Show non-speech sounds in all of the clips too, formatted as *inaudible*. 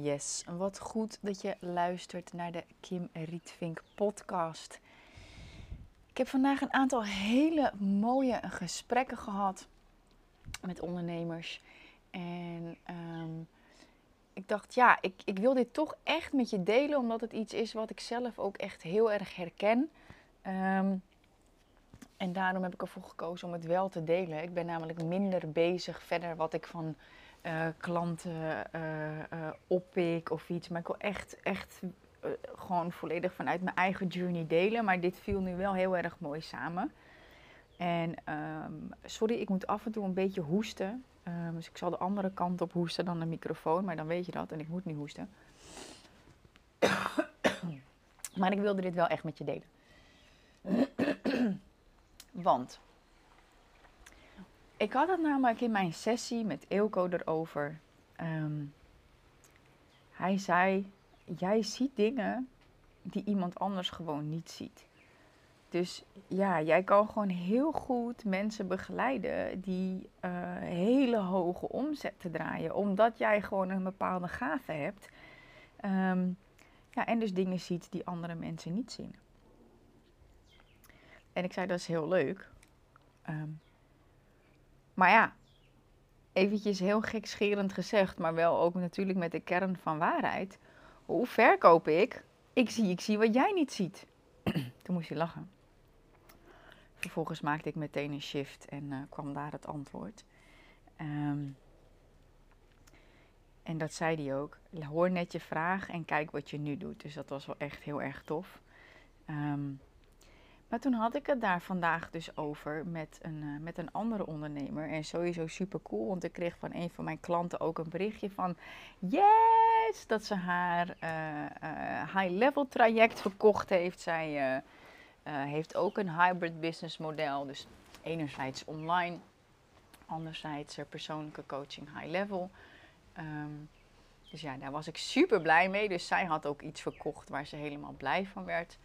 Yes, wat goed dat je luistert naar de Kim Rietvink podcast. Ik heb vandaag een aantal hele mooie gesprekken gehad met ondernemers. En ehm, ik dacht, ja, ik, ik wil dit toch echt met je delen, omdat het iets is wat ik zelf ook echt heel erg herken. Ehm, en daarom heb ik ervoor gekozen om het wel te delen. Ik ben namelijk minder bezig verder wat ik van uh, klanten uh, uh, oppik of iets. Maar ik wil echt, echt gewoon volledig vanuit mijn eigen journey delen. Maar dit viel nu wel heel erg mooi samen. En um, sorry, ik moet af en toe een beetje hoesten. Um, dus ik zal de andere kant op hoesten dan de microfoon. Maar dan weet je dat en ik moet nu hoesten. maar ik wilde dit wel echt met je delen. Want ik had het namelijk in mijn sessie met Eelco erover. Um, hij zei: Jij ziet dingen die iemand anders gewoon niet ziet. Dus ja, jij kan gewoon heel goed mensen begeleiden die uh, hele hoge omzetten draaien, omdat jij gewoon een bepaalde gave hebt. Um, ja, en dus dingen ziet die andere mensen niet zien. En ik zei, dat is heel leuk. Um, maar ja, eventjes heel gekscherend gezegd, maar wel ook natuurlijk met de kern van waarheid. Hoe verkoop ik? Ik zie, ik zie wat jij niet ziet. *clears throat* Toen moest hij lachen. Vervolgens maakte ik meteen een shift en uh, kwam daar het antwoord. Um, en dat zei hij ook. Hoor net je vraag en kijk wat je nu doet. Dus dat was wel echt heel erg tof. Um, maar toen had ik het daar vandaag dus over met een, uh, met een andere ondernemer. En sowieso super cool, want ik kreeg van een van mijn klanten ook een berichtje van... Yes, dat ze haar uh, uh, high-level traject verkocht heeft. Zij heeft ook een hybrid business model. Dus enerzijds online, anderzijds persoonlijke coaching high-level. Um, dus ja, daar was ik super blij mee. Dus zij had ook iets verkocht waar ze helemaal blij van werd.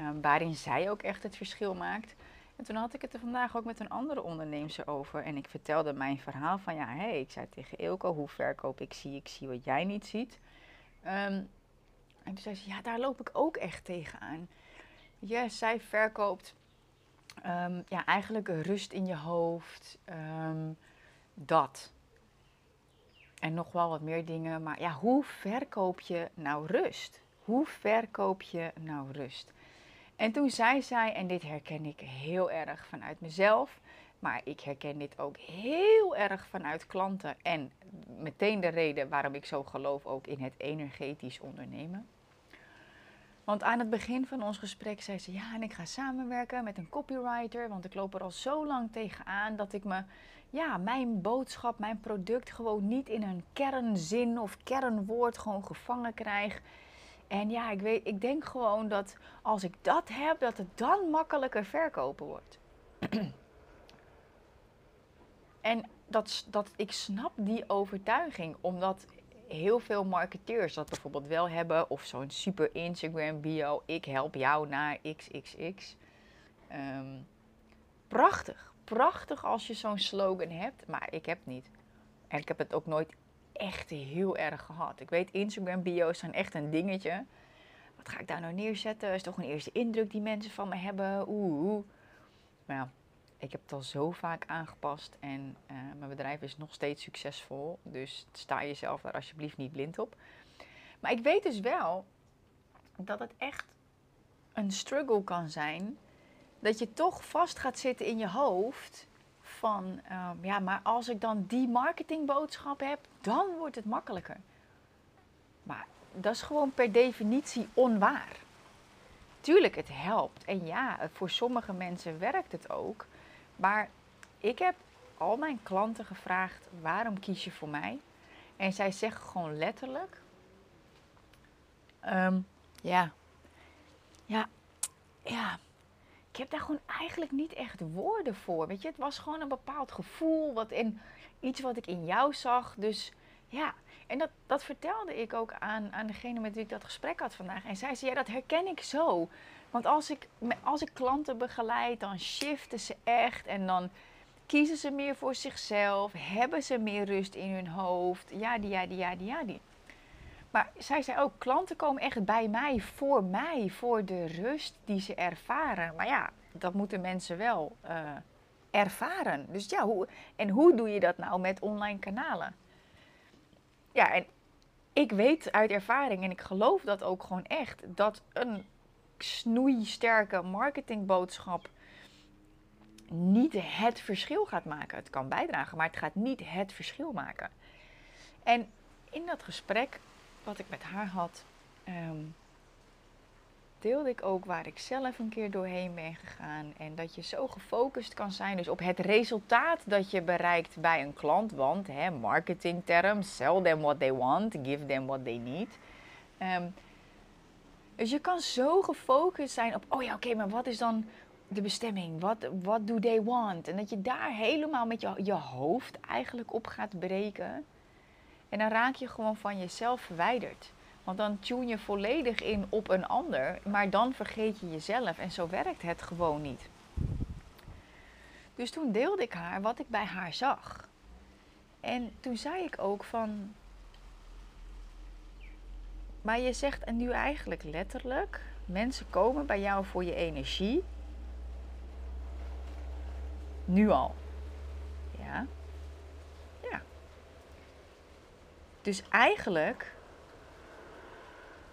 Um, waarin zij ook echt het verschil maakt. En toen had ik het er vandaag ook met een andere onderneemster over. En ik vertelde mijn verhaal van ja, hey, ik zei tegen Ilko, hoe verkoop ik zie, ik zie wat jij niet ziet. Um, en toen zei ze, ja, daar loop ik ook echt tegenaan. Ja, zij verkoopt um, ja, eigenlijk rust in je hoofd. dat. En nog wel wat meer dingen. Maar ja, hoe verkoop je nou rust? Hoe verkoop je nou rust? En toen zei zij, en dit herken ik heel erg vanuit mezelf, maar ik herken dit ook heel erg vanuit klanten. En meteen de reden waarom ik zo geloof ook in het energetisch ondernemen. Want aan het begin van ons gesprek zei ze: Ja, en ik ga samenwerken met een copywriter. Want ik loop er al zo lang tegenaan dat ik me, ja, mijn boodschap, mijn product gewoon niet in een kernzin of kernwoord gewoon gevangen krijg. En ja, ik, weet, ik denk gewoon dat als ik dat heb, dat het dan makkelijker verkopen wordt. *clears throat* en dat, dat, ik snap die overtuiging, omdat heel veel marketeers dat bijvoorbeeld wel hebben, of zo'n super Instagram bio, ik help jou naar XXX. Um, prachtig, prachtig als je zo'n slogan hebt, maar ik heb het niet. En ik heb het ook nooit echt heel erg gehad. Ik weet, Instagram bio's zijn echt een dingetje. Wat ga ik daar nou neerzetten? Is toch een eerste indruk die mensen van me hebben? Oeh. Maar ja, ik heb het al zo vaak aangepast en uh, mijn bedrijf is nog steeds succesvol. Dus sta jezelf daar alsjeblieft niet blind op. Maar ik weet dus wel dat het echt een struggle kan zijn. Dat je toch vast gaat zitten in je hoofd van, um, ja, maar als ik dan die marketingboodschap heb, dan wordt het makkelijker. Maar dat is gewoon per definitie onwaar. Tuurlijk, het helpt. En ja, voor sommige mensen werkt het ook. Maar ik heb al mijn klanten gevraagd: waarom kies je voor mij? En zij zeggen gewoon letterlijk: um, ja, ja, ja, ik heb daar gewoon eigenlijk niet echt woorden voor. Weet je, het was gewoon een bepaald gevoel, wat in, iets wat ik in jou zag. Dus ja, en dat, dat vertelde ik ook aan, aan degene met wie ik dat gesprek had vandaag. En zij zei, ja, dat herken ik zo. Want als ik, als ik klanten begeleid, dan shiften ze echt en dan kiezen ze meer voor zichzelf, hebben ze meer rust in hun hoofd. Ja, die, ja, die, ja, die, ja, die. Maar zij zei ook, klanten komen echt bij mij, voor mij, voor de rust die ze ervaren. Maar ja, dat moeten mensen wel uh, ervaren. Dus ja, hoe, en hoe doe je dat nou met online kanalen? Ja, en ik weet uit ervaring, en ik geloof dat ook gewoon echt, dat een snoeisterke marketingboodschap niet het verschil gaat maken. Het kan bijdragen, maar het gaat niet het verschil maken. En in dat gesprek wat ik met haar had, um, deelde ik ook waar ik zelf een keer doorheen ben gegaan. En dat je zo gefocust kan zijn dus op het resultaat dat je bereikt bij een klant. Want hè, marketingterm, sell them what they want, give them what they need. Um, dus je kan zo gefocust zijn op, oh ja, oké, maar wat is dan de bestemming? Wat what do they want? En dat je daar helemaal met je, je hoofd eigenlijk op gaat breken. En dan raak je gewoon van jezelf verwijderd. Want dan tune je volledig in op een ander, maar dan vergeet je jezelf. En zo werkt het gewoon niet. Dus toen deelde ik haar wat ik bij haar zag. En toen zei ik ook van. Maar je zegt en nu eigenlijk letterlijk: mensen komen bij jou voor je energie. Nu al. Ja. Dus eigenlijk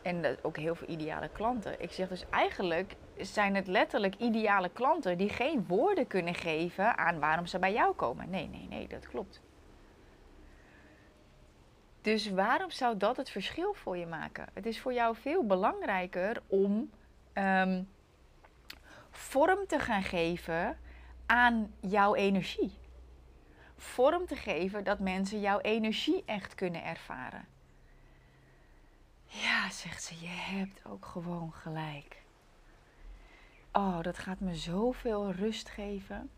en ook heel veel ideale klanten. Ik zeg dus eigenlijk zijn het letterlijk ideale klanten die geen woorden kunnen geven aan waarom ze bij jou komen. Nee, nee, nee, dat klopt. Dus waarom zou dat het verschil voor je maken? Het is voor jou veel belangrijker om um, vorm te gaan geven aan jouw energie. Vorm te geven dat mensen jouw energie echt kunnen ervaren. Ja, zegt ze, je hebt ook gewoon gelijk. Oh, dat gaat me zoveel rust geven.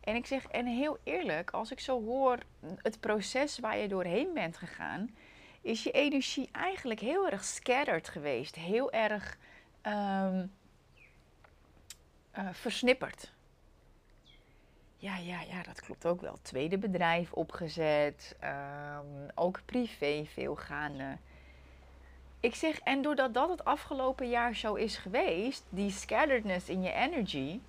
En ik zeg, en heel eerlijk, als ik zo hoor het proces waar je doorheen bent gegaan, is je energie eigenlijk heel erg scattered geweest. Heel erg um, uh, versnipperd. Ja, ja, ja, dat klopt ook wel. Tweede bedrijf opgezet, um, ook privé veel gaande. Ik zeg, en doordat dat het afgelopen jaar zo is geweest, die scatteredness in je energy,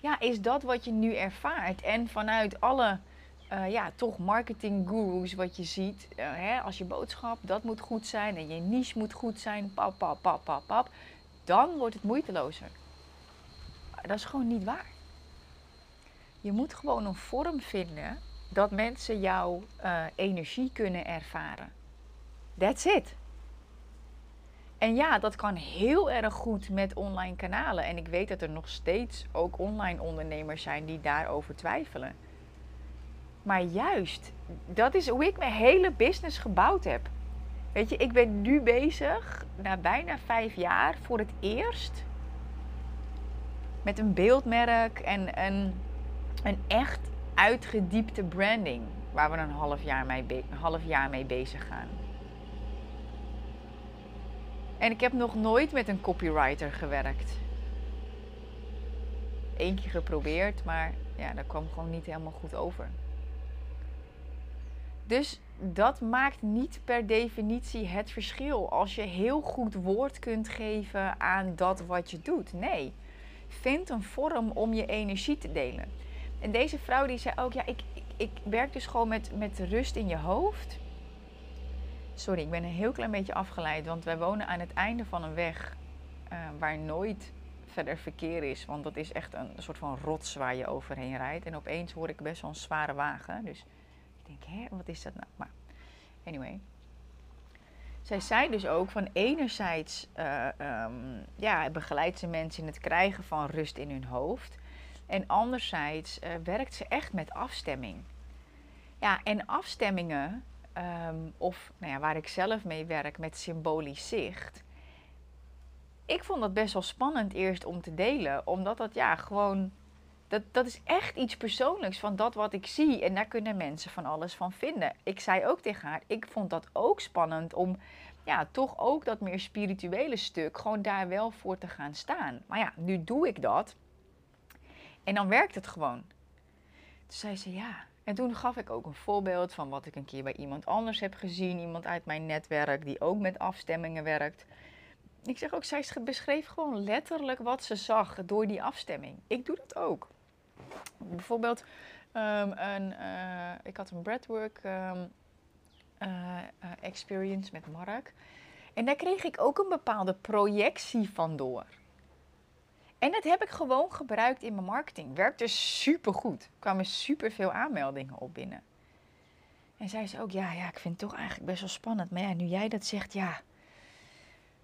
ja, is dat wat je nu ervaart. En vanuit alle, uh, ja, toch marketing gurus wat je ziet, uh, hè, als je boodschap, dat moet goed zijn en je niche moet goed zijn, pap, pap, pap, pap, pap, dan wordt het moeitelozer. Dat is gewoon niet waar. Je moet gewoon een vorm vinden dat mensen jouw uh, energie kunnen ervaren. That's it. En ja, dat kan heel erg goed met online kanalen. En ik weet dat er nog steeds ook online ondernemers zijn die daarover twijfelen. Maar juist, dat is hoe ik mijn hele business gebouwd heb. Weet je, ik ben nu bezig, na bijna vijf jaar, voor het eerst met een beeldmerk en een, een echt uitgediepte branding. Waar we een half jaar mee, een half jaar mee bezig gaan. En ik heb nog nooit met een copywriter gewerkt. Eén keer geprobeerd, maar ja, dat kwam gewoon niet helemaal goed over. Dus dat maakt niet per definitie het verschil als je heel goed woord kunt geven aan dat wat je doet. Nee, vind een vorm om je energie te delen. En deze vrouw die zei ook, ja, ik, ik, ik werk dus gewoon met, met rust in je hoofd. Sorry, ik ben een heel klein beetje afgeleid, want wij wonen aan het einde van een weg uh, waar nooit verder verkeer is. Want dat is echt een soort van rots waar je overheen rijdt. En opeens hoor ik best wel een zware wagen. Dus ik denk, hé, wat is dat nou? Maar anyway. Zij zei dus ook van enerzijds uh, um, ja, begeleidt ze mensen in het krijgen van rust in hun hoofd. En anderzijds uh, werkt ze echt met afstemming. Ja, en afstemmingen Um, of nou ja, waar ik zelf mee werk met symbolisch zicht. Ik vond dat best wel spannend eerst om te delen, omdat dat ja gewoon. Dat, dat is echt iets persoonlijks van dat wat ik zie. En daar kunnen mensen van alles van vinden. Ik zei ook tegen haar, ik vond dat ook spannend om ja, toch ook dat meer spirituele stuk gewoon daar wel voor te gaan staan. Maar ja, nu doe ik dat. En dan werkt het gewoon. Toen zei ze, ja, En toen gaf ik ook een voorbeeld van wat ik een keer bij iemand anders heb gezien. Iemand uit mijn netwerk die ook met afstemmingen werkt. Ik zeg ook, zij beschreef gewoon letterlijk wat ze zag door die afstemming. Ik doe dat ook. Bijvoorbeeld, um, een, uh, ik had een breathwork um, uh, experience met Mark. En daar kreeg ik ook een bepaalde projectie van door. En dat heb ik gewoon gebruikt in mijn marketing. Werkte super goed. Er kwamen super veel aanmeldingen op binnen. En zei ze ook, ja, ja, ik vind het toch eigenlijk best wel spannend. Maar ja, nu jij dat zegt, ja,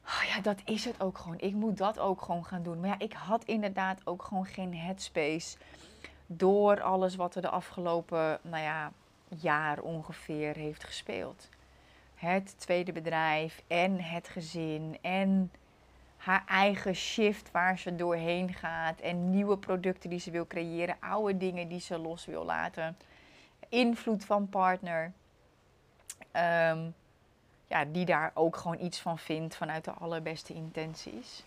oh ja, dat is het ook gewoon. Ik moet dat ook gewoon gaan doen. Maar ja, ik had inderdaad ook gewoon geen headspace door alles wat er de afgelopen, nou ja, jaar ongeveer heeft gespeeld. Het tweede bedrijf en het gezin en haar eigen shift waar ze doorheen gaat en nieuwe producten die ze wil creëren, oude dingen die ze los wil laten, invloed van partner, um, ja, die daar ook gewoon iets van vindt vanuit de allerbeste intenties.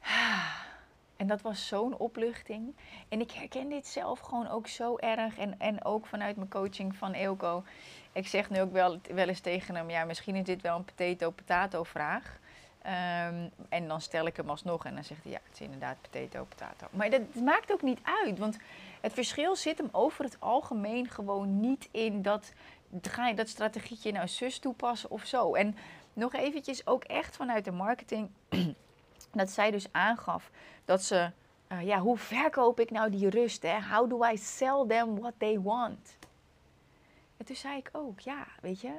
*sighs* En dat was zo'n opluchting. En ik herken dit zelf gewoon ook zo erg. En, en ook vanuit mijn coaching van Eelco. Ik zeg nu ook wel, wel eens tegen hem: ja, misschien is dit wel een potato-potato vraag. Um, en dan stel ik hem alsnog en dan zegt hij ja, het is inderdaad potato, potato. Maar dat maakt ook niet uit, want het verschil zit hem over het algemeen gewoon niet in dat ga je dat strategietje nou zus toepassen of zo. En nog eventjes ook echt vanuit de marketing, *clears throat* dat zij dus aangaf dat ze, uh, ja, hoe verkoop ik nou die rust? Hè? How do I sell them what they want? En toen zei ik ook, ja, weet je,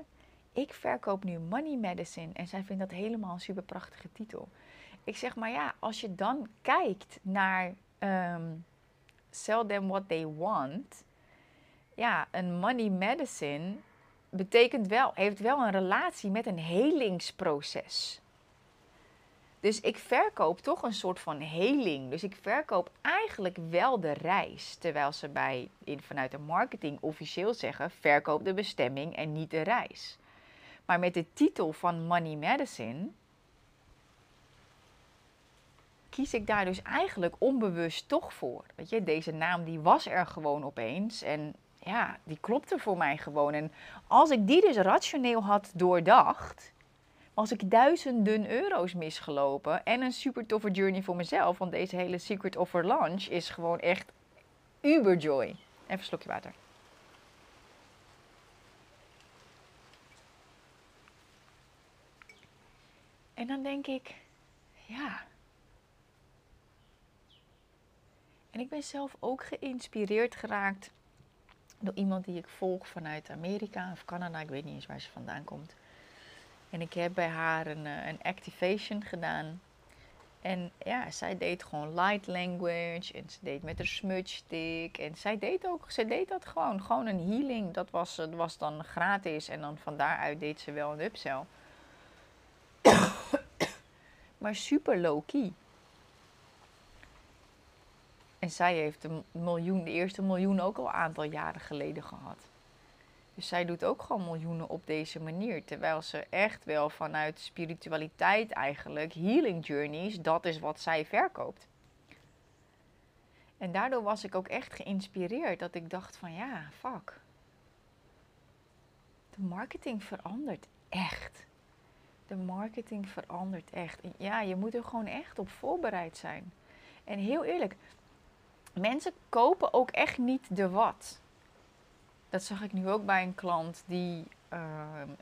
ik verkoop nu Money Medicine. En zij vindt dat helemaal een super prachtige titel. Ik zeg maar ja, als je dan kijkt naar um, Sell Them What They Want. Ja, een Money Medicine betekent wel, heeft wel een relatie met een helingsproces. Dus ik verkoop toch een soort van heling. Dus ik verkoop eigenlijk wel de reis. Terwijl ze bij, in, vanuit de marketing officieel zeggen: verkoop de bestemming en niet de reis. Maar met de titel van Money Medicine kies ik daar dus eigenlijk onbewust toch voor. Weet je, deze naam die was er gewoon opeens en ja, die klopte voor mij gewoon. En als ik die dus rationeel had doordacht, was ik duizenden euro's misgelopen en een super toffe journey voor mezelf. Want deze hele Secret Offer Launch is gewoon echt uberjoy. Even een slokje water. En dan denk ik, ja. En ik ben zelf ook geïnspireerd geraakt door iemand die ik volg vanuit Amerika of Canada. Ik weet niet eens waar ze vandaan komt. En ik heb bij haar een, eh, een activation gedaan. En ja, zij deed gewoon light language. En ze deed met haar smudge stick. En zij deed ook, ze deed dat gewoon. Gewoon een healing. Dat was, was dan gratis. En dan van daaruit deed ze wel een upsell maar super low-key. En zij heeft de, miljoen, de eerste miljoen ook al een aantal jaren geleden gehad. Dus zij doet ook gewoon miljoenen op deze manier. Terwijl ze echt wel vanuit spiritualiteit eigenlijk, healing journeys, dat is wat zij verkoopt. En daardoor was ik ook echt geïnspireerd dat ik dacht van ja, fuck. De marketing verandert echt de marketing verandert echt. Ja, je moet er gewoon echt op voorbereid zijn. En heel eerlijk, mensen kopen ook echt niet de wat. Dat zag ik nu ook bij een klant die uh,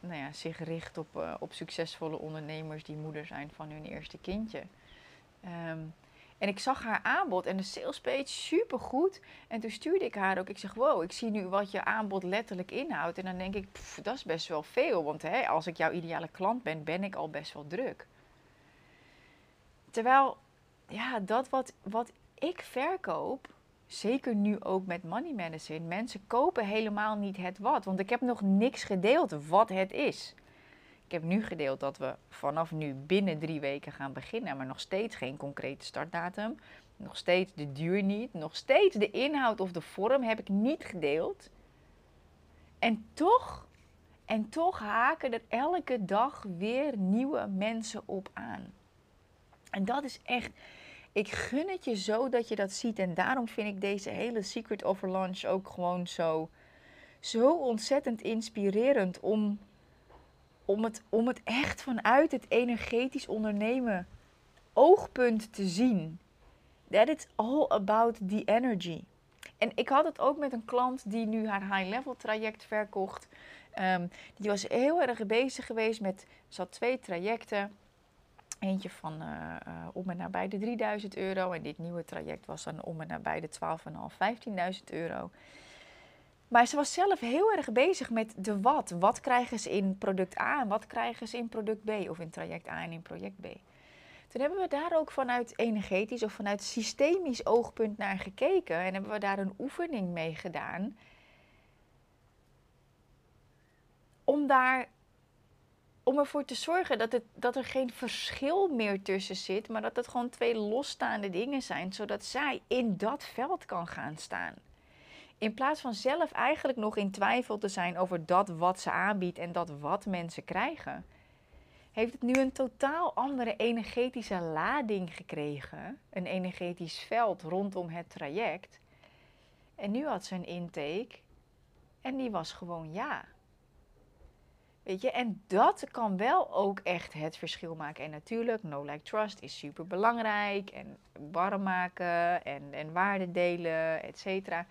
nou ja, zich richt op, uh, op succesvolle ondernemers die moeder zijn van hun eerste kindje. Um, en ik zag haar aanbod en de sales page super goed. En toen stuurde ik haar ook. Ik zeg, wow, ik zie nu wat je aanbod letterlijk inhoudt. En dan denk ik, dat is best wel veel. Want hè, als ik jouw ideale klant ben, ben ik al best wel druk. Terwijl, ja, dat wat, wat ik verkoop, zeker nu ook met Money Medicine, mensen kopen helemaal niet het wat. Want ik heb nog niks gedeeld wat het is. Ik heb nu gedeeld dat we vanaf nu binnen drie weken gaan beginnen, maar nog steeds geen concrete startdatum. Nog steeds de duur niet. Nog steeds de inhoud of de vorm heb ik niet gedeeld. En toch, en toch haken er elke dag weer nieuwe mensen op aan. En dat is echt. Ik gun het je zo dat je dat ziet. En daarom vind ik deze hele Secret Over Lunch ook gewoon zo, zo ontzettend inspirerend. Om, om, het, om het echt vanuit het energetisch ondernemen oogpunt te zien. That it's all about the energy. En ik had het ook met een klant die nu haar high-level traject verkocht. Um, die was heel erg bezig geweest met, ze had twee trajecten. Eentje van uh, uh, om en nabij de 3000 euro. En dit nieuwe traject was dan om en nabij de 12.500, 15.000 euro. Maar ze was zelf heel erg bezig met de wat. Wat krijgen ze in product A en wat krijgen ze in product B? Of in traject A en in project B. Toen hebben we daar ook vanuit energetisch of vanuit systemisch oogpunt naar gekeken. En hebben we daar een oefening mee gedaan. Om daar om ervoor te zorgen dat, het, dat er geen verschil meer tussen zit, maar dat het gewoon twee losstaande dingen zijn, zodat zij in dat veld kan gaan staan. In plaats van zelf eigenlijk nog in twijfel te zijn over dat wat ze aanbiedt en dat wat mensen krijgen, heeft het nu een totaal andere energetische lading gekregen. Een energetisch veld rondom het traject. En nu had ze een intake en die was gewoon ja. Weet je, en dat kan wel ook echt het verschil maken. En natuurlijk, no like trust is super belangrijk. En warm maken en, en waarde delen, et cetera.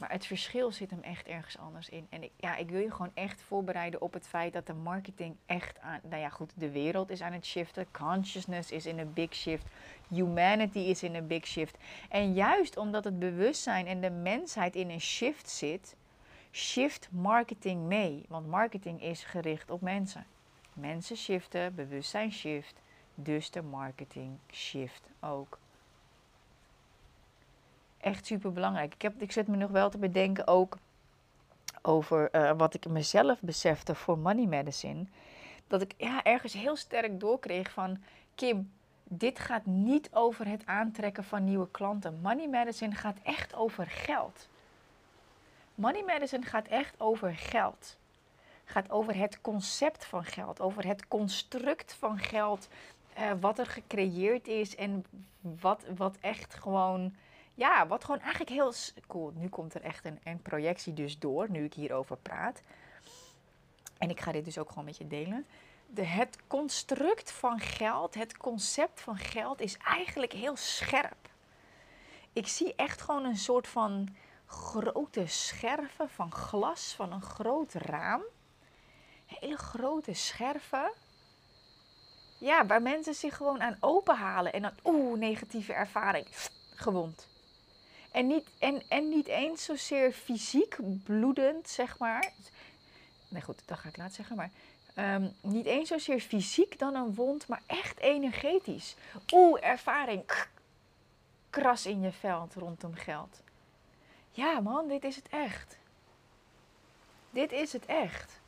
Maar het verschil zit hem echt ergens anders in. En ik, ja, ik wil je gewoon echt voorbereiden op het feit dat de marketing echt aan. Nou ja, goed, de wereld is aan het shiften. Consciousness is in een big shift. Humanity is in een big shift. En juist omdat het bewustzijn en de mensheid in een shift zit, shift marketing mee. Want marketing is gericht op mensen. Mensen shiften, bewustzijn shift. Dus de marketing shift ook echt super belangrijk. Ik, heb, ik zit me nog wel te bedenken ook over uh, wat ik mezelf besefte voor Money Medicine. Dat ik ja, ergens heel sterk doorkreeg van Kim, dit gaat niet over het aantrekken van nieuwe klanten. Money Medicine gaat echt over geld. Money Medicine gaat echt over geld. Gaat over het concept van geld, over het construct van geld, uh, wat er gecreëerd is en wat, wat echt gewoon ja, wat gewoon eigenlijk heel cool. Nu komt er echt een, een projectie dus door, nu ik hierover praat. En ik ga dit dus ook gewoon met je delen. De, het construct van geld, het concept van geld is eigenlijk heel scherp. Ik zie echt gewoon een soort van grote scherven van glas van een groot raam. Hele grote scherven. Ja, waar mensen zich gewoon aan openhalen en dan, oeh, negatieve ervaring, gewond. En niet, en, en niet eens zozeer fysiek bloedend, zeg maar. Nee, goed, dat ga ik later zeggen. Maar um, niet eens zozeer fysiek dan een wond, maar echt energetisch. Oeh, ervaring. Kras in je veld rondom geld. Ja, man, dit is het echt. Dit is het echt.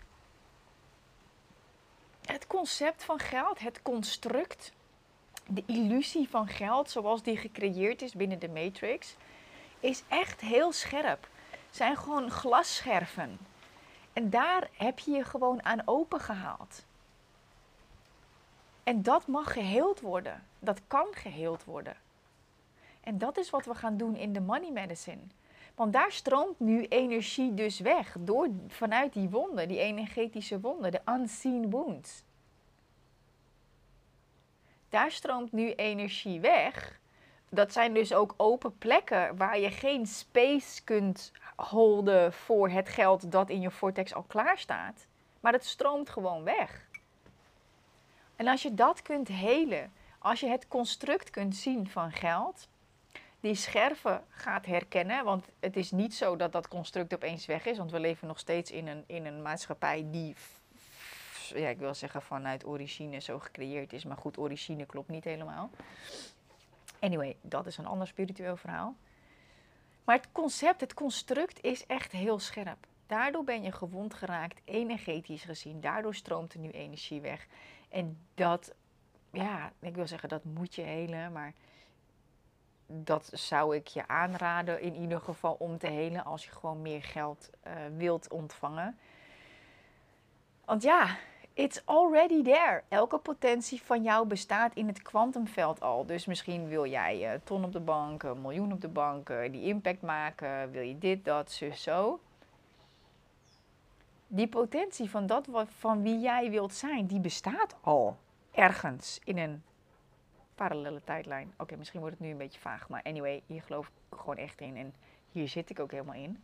Het concept van geld, het construct, de illusie van geld zoals die gecreëerd is binnen de Matrix is echt heel scherp. Zijn gewoon glasscherven. En daar heb je je gewoon aan open gehaald. En dat mag geheeld worden. Dat kan geheeld worden. En dat is wat we gaan doen in de money medicine. Want daar stroomt nu energie dus weg door, vanuit die wonden, die energetische wonden, de unseen wounds. Daar stroomt nu energie weg dat zijn dus ook open plekken waar je geen space kunt holden voor het geld dat in je vortex al klaar staat. Maar het stroomt gewoon weg. En als je dat kunt helen, als je het construct kunt zien van geld, die scherven gaat herkennen, want het is niet zo dat dat construct opeens weg is, want we leven nog steeds in een, in een maatschappij die, ja, ik wil zeggen vanuit origine zo gecreëerd is, maar goed, origine klopt niet helemaal. Anyway, dat is een ander spiritueel verhaal. Maar het concept, het construct is echt heel scherp. Daardoor ben je gewond geraakt, energetisch gezien. Daardoor stroomt er nu energie weg. En dat, ja, ik wil zeggen, dat moet je helen. Maar dat zou ik je aanraden in ieder geval om te helen als je gewoon meer geld uh, wilt ontvangen. Want ja, It's already there. Elke potentie van jou bestaat in het kwantumveld al. Dus misschien wil jij uh, ton op de bank, een miljoen op de bank, die impact maken. Wil je dit, dat, zus, zo. Die potentie van dat van wie jij wilt zijn, die bestaat al ergens in een parallele tijdlijn. Oké, misschien wordt het nu een beetje vaag, maar anyway, hier geloof ik gewoon echt in en hier zit ik ook helemaal in.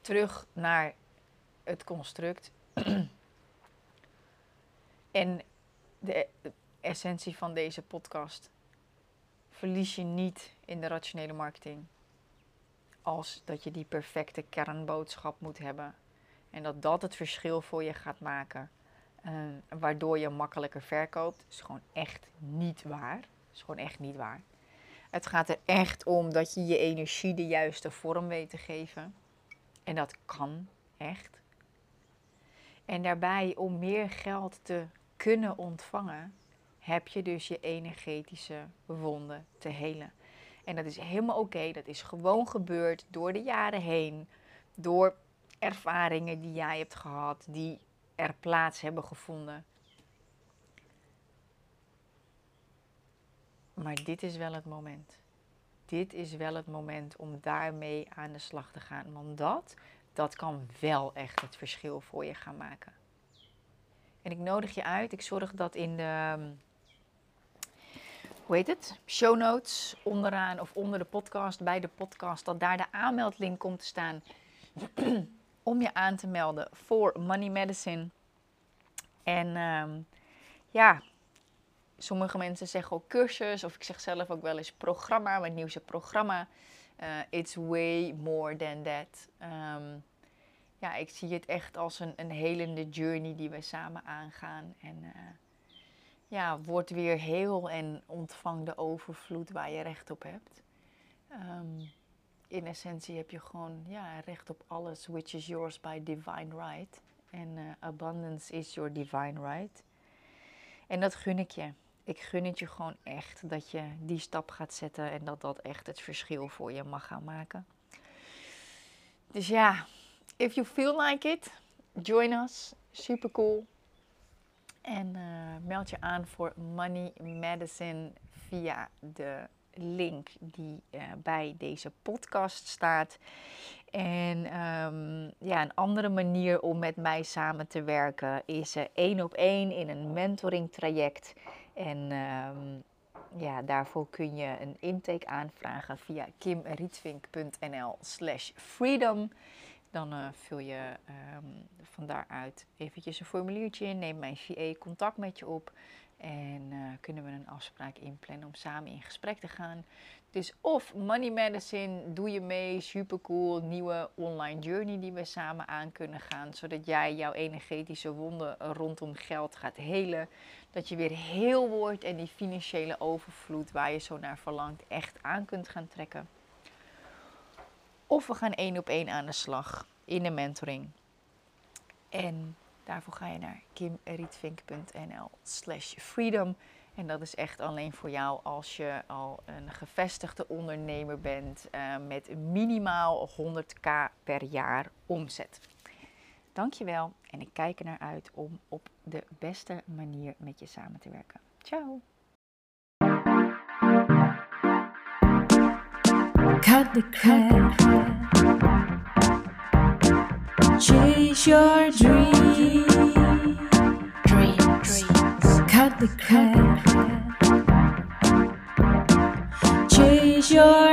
Terug naar het construct. En de essentie van deze podcast. Verlies je niet in de rationele marketing. Als dat je die perfecte kernboodschap moet hebben. En dat dat het verschil voor je gaat maken. Uh, waardoor je makkelijker verkoopt. is gewoon echt niet waar. is gewoon echt niet waar. Het gaat er echt om dat je je energie de juiste vorm weet te geven. En dat kan echt. En daarbij, om meer geld te kunnen ontvangen, heb je dus je energetische wonden te helen. En dat is helemaal oké. Dat is gewoon gebeurd door de jaren heen. Door ervaringen die jij hebt gehad, die er plaats hebben gevonden. Maar dit is wel het moment. Dit is wel het moment om daarmee aan de slag te gaan. Want dat, dat kan wel echt het verschil voor je gaan maken. En ik nodig je uit. Ik zorg dat in de, hoe heet het? Show notes onderaan of onder de podcast, bij de podcast, dat daar de aanmeldlink komt te staan *clears throat* om je aan te melden voor Money Medicine. En um, ja, sommige mensen zeggen ook cursus, of ik zeg zelf ook wel eens programma, mijn nieuwste programma. Uh, it's way more than that. Um, ja, ik zie het echt als een, een helende journey die we samen aangaan. En uh, ja, word weer heel en ontvang de overvloed waar je recht op hebt. Um, in essentie heb je gewoon ja, recht op alles, which is yours by divine right. En uh, abundance is your divine right. En dat gun ik je. Ik gun het je gewoon echt dat je die stap gaat zetten en dat dat echt het verschil voor je mag gaan maken. Dus ja, if you feel like it, join us. Super cool. En uh, meld je aan voor Money Medicine via de link die uh, bij deze podcast staat. En um, ja, een andere manier om met mij samen te werken is uh, één op één in een mentoring traject. En um, ja, daarvoor kun je een intake aanvragen via kimrietvink.nl slash freedom. Dan uh, vul je um, van daaruit eventjes een formuliertje in, neem mijn VA contact met je op en uh, kunnen we een afspraak inplannen om samen in gesprek te gaan. Dus of Money Medicine, doe je mee, super cool, nieuwe online journey die we samen aan kunnen gaan. Zodat jij jouw energetische wonden rondom geld gaat helen. Dat je weer heel wordt en die financiële overvloed waar je zo naar verlangt echt aan kunt gaan trekken. Of we gaan één op één aan de slag in de mentoring. En daarvoor ga je naar kimrietvink.nl slash freedom. En dat is echt alleen voor jou als je al een gevestigde ondernemer bent uh, met minimaal 100k per jaar omzet. Dankjewel en ik kijk er naar uit om op de beste manier met je samen te werken. Ciao! The. Chase your dreams. Dreams. Cut the crap. Chase your